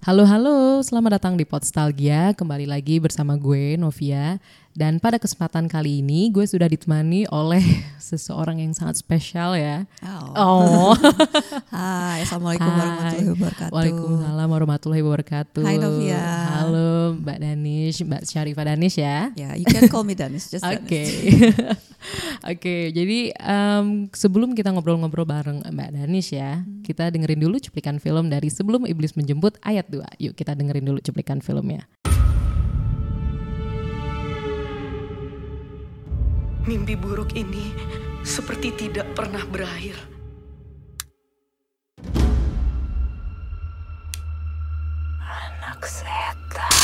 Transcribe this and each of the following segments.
Halo halo, selamat datang di Podstalgia. Kembali lagi bersama gue Novia. Dan pada kesempatan kali ini gue sudah ditemani oleh seseorang yang sangat spesial ya. Oh. Hai, assalamualaikum Hai. warahmatullahi wabarakatuh. Waalaikumsalam warahmatullahi wabarakatuh. Hai, Novia. Halo Mbak Danish, Mbak Syarifah Danish ya. Ya, you can call me Danis, just Oke, Danis. Oke. Jadi em, sebelum kita ngobrol-ngobrol bareng Mbak Danish ya, Hmm. kita dengerin dulu cuplikan film dari Sebelum Iblis Menjemput ayat 2. Yuk kita dengerin dulu cuplikan filmnya. Mimpi buruk ini seperti tidak pernah berakhir. Anak setan.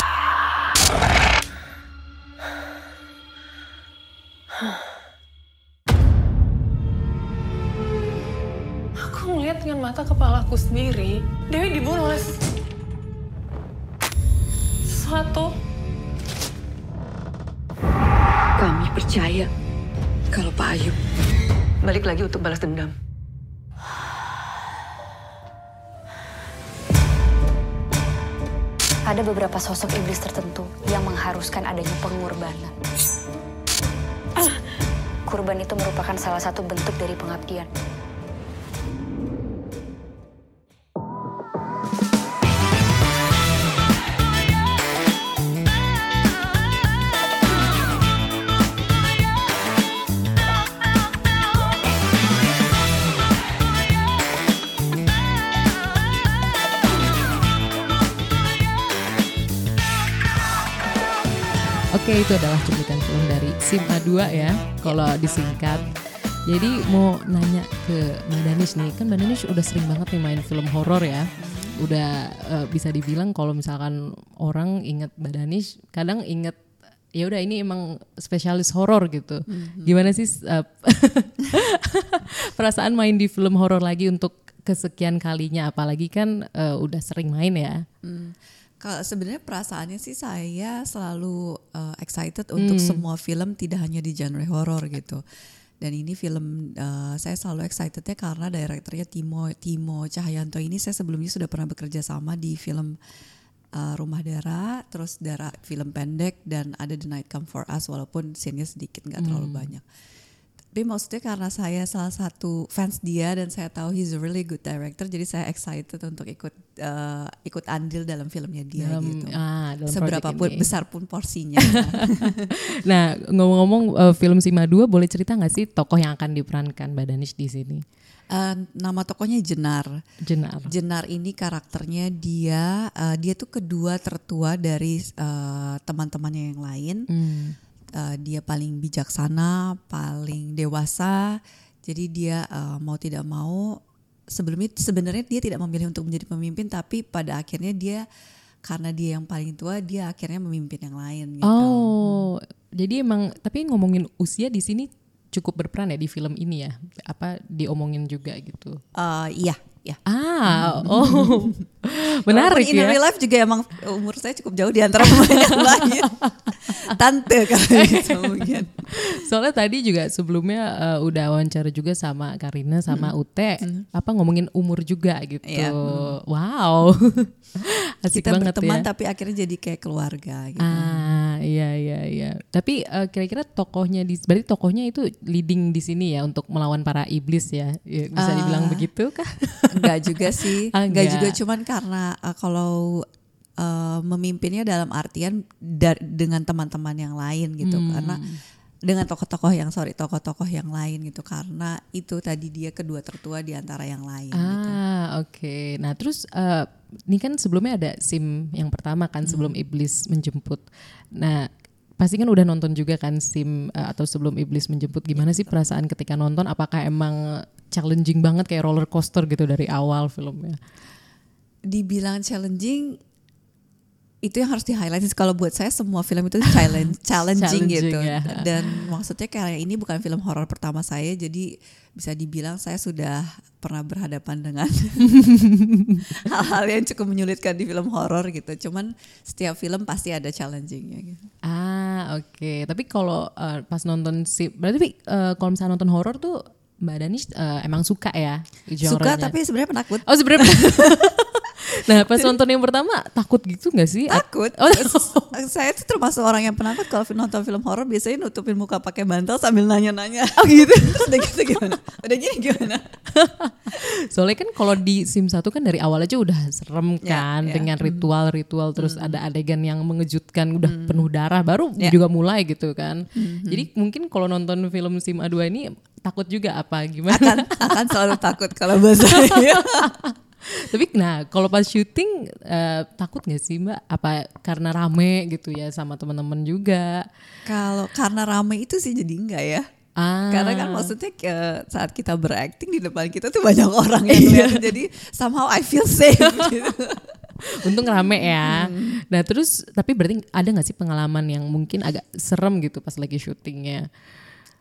Mata kepalaku sendiri, Dewi dibunuh oleh sesuatu. Kami percaya kalau Pak Ayub balik lagi untuk balas dendam. Ada beberapa sosok iblis tertentu yang mengharuskan adanya pengorbanan. Kurban itu merupakan salah satu bentuk dari pengabdian. Itu adalah cuplikan film dari Sim A2 ya, kalau disingkat. Jadi mau nanya ke Mbak Danish nih, kan Mbak Danish udah sering banget nih main film horor ya. Udah eh, bisa dibilang kalau misalkan orang inget Mbak Danish, kadang inget ya udah ini emang spesialis horor gitu. Gimana sih eh, perasaan main di film horor lagi untuk kesekian kalinya apalagi kan eh, udah sering main ya. Kalau sebenarnya perasaannya sih saya selalu uh, excited untuk Hmm. semua film tidak hanya di genre horor gitu. Dan ini film uh, saya selalu excitednya karena direkturnya Timo Timo Cahyanto ini saya sebelumnya sudah pernah bekerja sama di film uh, Rumah Dara, terus Dara film pendek dan ada The Night Come For Us walaupun scene-nya sedikit nggak terlalu Hmm. banyak. Tapi maksudnya karena saya salah satu fans dia dan saya tahu he's a really good director, jadi saya excited untuk ikut uh, ikut andil dalam filmnya dia Dalam- gitu. ah, dalam Seberapa pun ini. besar pun porsinya. Nah, ngomong-ngomong eh, film Sima 2 boleh cerita nggak sih tokoh yang akan diperankan Mbak Danish di sini? Eh, nama tokohnya Jenar. Jenar. Jenar ini karakternya dia eh, dia tuh kedua tertua dari eh, teman-temannya yang lain. Hmm. Eh, dia paling bijaksana, paling dewasa. Jadi dia eh, mau tidak mau sebelumnya sebenarnya dia tidak memilih untuk menjadi pemimpin, tapi pada akhirnya dia karena dia yang paling tua, dia akhirnya memimpin yang lain. Gitu. Oh, jadi emang tapi ngomongin usia di sini cukup berperan ya di film ini ya? Apa diomongin juga gitu? Eh, iya, iya. Ah, oh, menarik in ya. real life juga emang umur saya cukup jauh di antara yang lain. Tante kali gitu mungkin. Soalnya tadi juga sebelumnya eh, udah wawancara juga sama Karina sama Ute, apa ngomongin umur juga gitu. Iya. Wow, asik Kita banget berteman ya. tapi akhirnya jadi kayak keluarga gitu. Ah, iya iya iya. Tapi eh, kira-kira tokohnya di berarti tokohnya itu leading di sini ya untuk melawan para iblis ya. Ya, Bisa dibilang Ah. begitu kah? Enggak juga sih. Ah, Enggak enggak. juga cuman karena uh, kalau uh, memimpinnya dalam artian dengan teman-teman yang lain gitu Hmm. karena dengan tokoh-tokoh yang sorry tokoh-tokoh yang lain gitu karena itu tadi dia kedua tertua di antara yang lain gitu. Ah, oke. Nah, terus eh, ini kan sebelumnya ada sim yang pertama kan sebelum iblis menjemput. Nah, pasti kan udah nonton juga kan sim eh, atau sebelum iblis menjemput. Gimana sih perasaan ketika nonton? Apakah emang challenging banget kayak roller coaster gitu dari awal filmnya? Dibilang challenging itu yang harus di highlight kalau buat saya semua film itu challenge challenging, Challenging, gitu ya. dan maksudnya kayak ini bukan film horor pertama saya jadi bisa dibilang saya sudah pernah berhadapan dengan hal-hal yang cukup menyulitkan di film horor gitu cuman setiap film pasti ada challengingnya gitu. Ah, oke. Tapi kalau eh, pas nonton sim, berarti eh, kalau misalnya nonton horor tuh Mbak Danish eh, emang suka ya? suka tapi sebenarnya penakut Oh sebenarnya Nah pas nonton yang pertama takut gitu gak sih? takut. Oh, saya tuh termasuk orang yang penakut kalau nonton film horor biasanya nutupin muka pakai bantal sambil nanya-nanya. Oh gitu. Terus udah gitu gimana? Udah gini gimana? Soalnya kan kalau di Sim 1 kan dari awal aja udah serem Ya, kan ya. dengan ritual-ritual terus ada adegan yang mengejutkan udah penuh darah baru Ya. juga mulai gitu kan. Jadi mungkin kalau nonton film Sim A2 ini takut juga apa gimana? Akan akan selalu takut kalau bahasa. Tapi nah kalau pas syuting eh, takut gak sih Mbak? Apa karena rame gitu ya sama teman-teman juga? Kalau karena rame itu sih jadi enggak ya. Ah. Karena kan maksudnya ke- saat kita berakting di depan kita tuh banyak orang yang Iya. lihat jadi somehow I feel safe gitu. Untung rame ya. Hmm. Nah terus tapi berarti ada nggak sih pengalaman yang mungkin agak serem gitu pas lagi syutingnya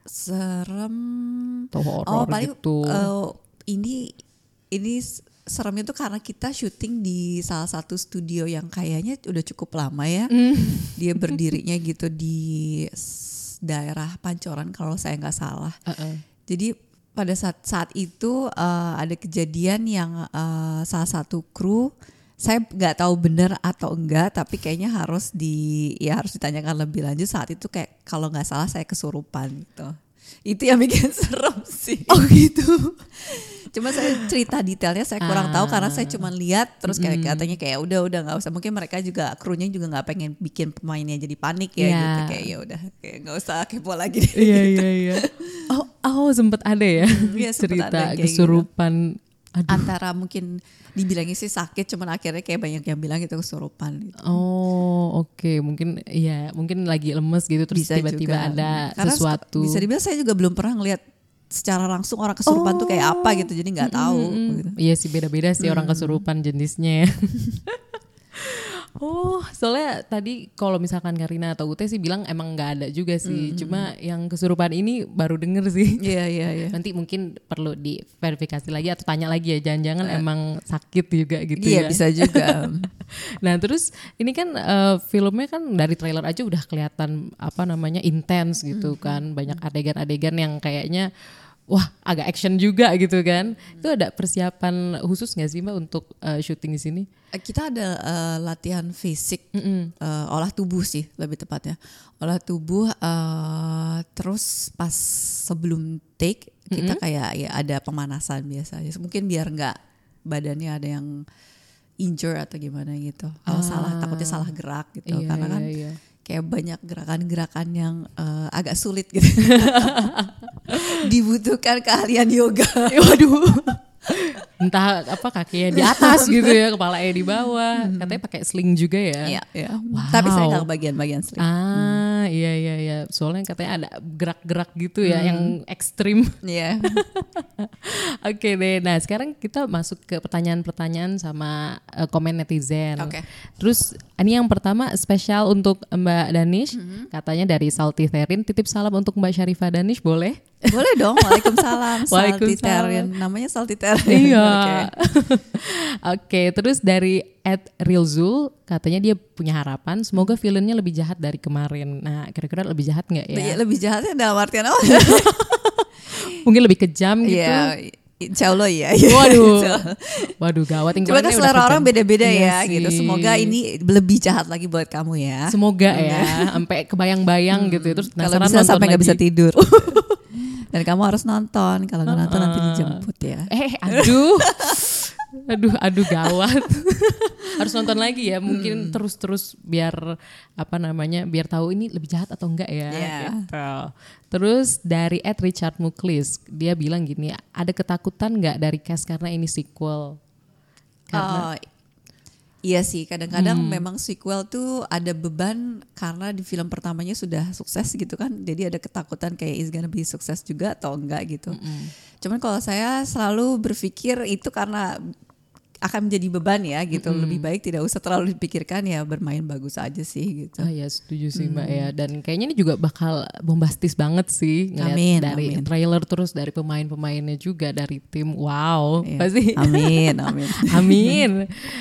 Serem. atau horor Oh paling gitu? eh, ini ini seremnya tuh karena kita syuting di salah satu studio yang kayaknya udah cukup lama ya. Hmm. Dia berdirinya gitu di daerah Pancoran kalau saya nggak salah. Uh-uh. Jadi pada saat saat itu eh, ada kejadian yang eh, salah satu kru saya nggak tahu benar atau enggak tapi kayaknya harus di ya harus ditanyakan lebih lanjut saat itu kayak kalau nggak salah saya kesurupan gitu itu yang bikin serem sih oh gitu cuma saya cerita detailnya saya kurang tahu karena saya cuma lihat terus kayak katanya kayak udah udah nggak usah mungkin mereka juga krunya juga nggak pengen bikin pemainnya jadi panik ya Iya. gitu kayak ya udah kayak nggak usah kepo lagi deh Iya iya iya. Oh oh sempet ada ya sempet cerita ada kayak gitu. Aduh. antara mungkin dibilangnya sih sakit cuman akhirnya kayak banyak yang bilang itu kesurupan gitu. Oh oke mungkin ya mungkin lagi lemes gitu terus tiba-tiba juga. ada Karena sesuatu. bisa dibilang saya juga belum pernah ngeliat secara langsung orang kesurupan tuh kayak apa gitu jadi nggak tahu gitu. Iya sih beda-beda sih orang kesurupan jenisnya. oh, soalnya tadi kalau misalkan Karina atau Ute sih bilang emang nggak ada juga sih. Cuma yang kesurupan ini baru denger sih. Iya iya iya. Nanti mungkin perlu diverifikasi lagi atau tanya lagi ya. Jangan-jangan emang sakit juga gitu Iya ya. bisa juga. Nah terus ini kan eh, filmnya kan dari trailer aja udah kelihatan apa namanya intens gitu kan banyak adegan-adegan yang kayaknya wah agak action juga gitu kan itu ada persiapan khusus nggak sih mbak untuk eh, syuting di sini? Eh, Kita ada eh, latihan fisik, eh, olah tubuh sih lebih tepatnya. Olah tubuh eh, terus pas sebelum take kita kayak ya ada pemanasan biasanya. Mungkin biar nggak badannya ada yang injure atau gimana gitu. Kalau salah takutnya salah gerak gitu. Iya, Karena kan iya, iya. kayak banyak gerakan-gerakan yang eh, agak sulit gitu. Dibutuhkan keahlian yoga. Waduh. Entah apa kakinya di atas gitu ya, kepalanya di bawah. Katanya pakai sling juga ya. Iya, iya. Wow. Tapi saya nggak bagian-bagian sling. Ah, iya iya iya. Soalnya katanya ada gerak-gerak gitu ya yang ekstrim. Iya. Oke deh, nah sekarang kita masuk ke pertanyaan-pertanyaan sama eh, komen netizen. Oke. Terus ini yang pertama spesial untuk Mbak Danish, Mm-hmm. katanya dari Salty Therin, titip salam untuk Mbak Syarifah Danish, boleh? Boleh dong. Waalaikumsalam. Waalaikumsalam. Namanya Saltitarian. Iya. Oke. Oke, terus dari Ed Rilzul, katanya dia punya harapan, semoga filmnya lebih jahat dari kemarin. Nah, kira-kira lebih jahat nggak ya? Lebih- Lebih jahatnya dalam artian apa? Mungkin lebih kejam gitu. Iya. Insya Allah ya. Waduh, waduh gawat. Cuma kan selera orang beda-beda Iya ya gitu. sih. Semoga ini lebih jahat lagi buat kamu ya. Semoga ya, sampai kebayang-bayang gitu. Terus Hmm. Kalau bisa sampai nggak bisa tidur. Dan kamu harus nonton. Kalau nggak nonton nanti dijemput ya. Eh, aduh. aduh, aduh gawat. Harus nonton lagi ya, Hmm. mungkin terus-terus biar apa namanya, biar tahu ini lebih jahat atau enggak ya. Iya. gitu. Terus dari Ed Richard Muklis, dia bilang gini, ada ketakutan nggak dari cast karena ini sequel? Oh, Karena iya sih, kadang-kadang Hmm. memang sequel tuh ada beban karena di film pertamanya sudah sukses gitu kan. Jadi ada ketakutan kayak is gonna be sukses juga atau enggak gitu. Cuman kalau saya selalu berpikir itu karena akan menjadi beban ya gitu. Lebih baik tidak usah terlalu dipikirkan ya bermain bagus aja sih gitu. Ah ya setuju sih mbak Hmm. ya dan kayaknya ini juga bakal bombastis banget sih ngeliat Amin, dari amin. trailer terus dari pemain-pemainnya juga dari tim wow Iya. pasti Amin, amin. Amin.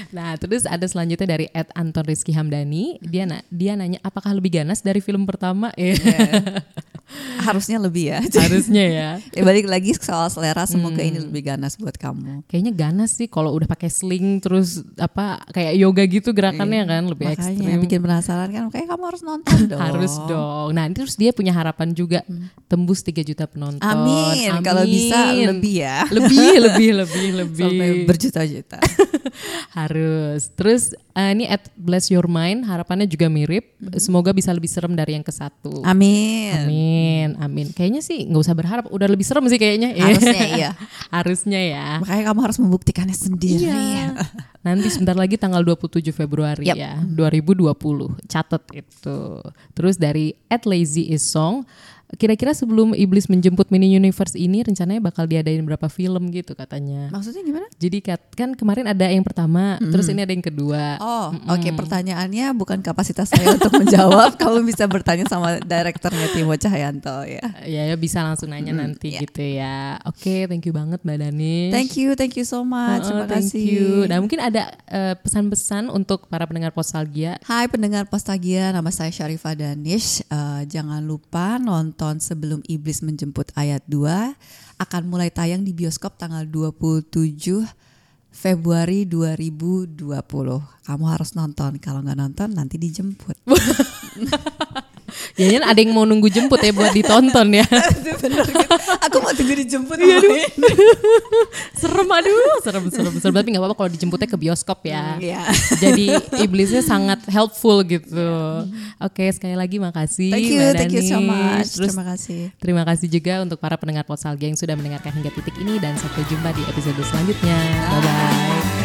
Nah, terus ada selanjutnya dari Ed Anton Rizky Hamdani. Dia na dia nanya apakah lebih ganas dari film pertama? Ya. Harusnya lebih ya. Harusnya ya. ya balik lagi soal selera semoga Hmm. ini lebih ganas buat kamu. Kayaknya ganas sih kalau udah pakai sling terus apa kayak yoga gitu gerakannya kan lebih Makanya ekstrim. bikin penasaran kan kayak kamu harus nonton dong. Harus dong. Nah, terus dia punya harapan juga tembus 3 juta penonton. Amin. Kalau bisa Amin. lebih ya. Lebih, lebih, lebih, lebih. Sampai berjuta-juta. Harus. Terus eh, ini at Bless Your Mind harapannya juga mirip. Semoga bisa lebih serem dari yang ke satu. Amin. Amin, amin. Kayaknya sih nggak usah berharap, udah lebih serem sih kayaknya. Harusnya iya. Harusnya ya. Makanya kamu harus membuktikannya sendiri. Iya. Nanti sebentar lagi tanggal 27 Februari Yap. ya, 2020. Catat itu. Terus dari at Lazy is Song, kira-kira sebelum Iblis menjemput mini universe ini rencananya bakal diadain berapa film gitu katanya. Maksudnya gimana? Jadi kan kemarin ada yang pertama, terus ini ada yang kedua. Oh, oke. Pertanyaannya bukan kapasitas saya untuk menjawab. Kamu bisa bertanya sama direkturnya Timo Cahyanto ya. Ya, ya bisa langsung nanya nanti ya. gitu ya. Oke, thank you banget Mbak Dani. Thank you, thank you so much. Oh, Terima thank kasih. you. Nah mungkin ada eh, pesan-pesan untuk para pendengar Postalgia. Hai pendengar Postagia, nama saya Syarifah Danish. Eh, jangan lupa nonton sebelum Iblis menjemput ayat 2 akan mulai tayang di bioskop tanggal 27 Februari 2020. Kamu harus nonton. Kalau nggak nonton nanti dijemput. Jangan ada yang mau nunggu jemput ya buat ditonton ya. Bener gitu. Aku mau tunggu dijemput. serem aduh, serem serem serem. Tapi nggak apa-apa kalau dijemputnya ke bioskop ya. Iya. Jadi iblisnya sangat helpful gitu. Oke sekali lagi makasih. Thank you, Mbak thank you so Dani. much. Terus Terima kasih. terima kasih juga untuk para pendengar Potsalgia yang sudah mendengarkan hingga titik ini dan sampai jumpa di episode selanjutnya. Bye bye.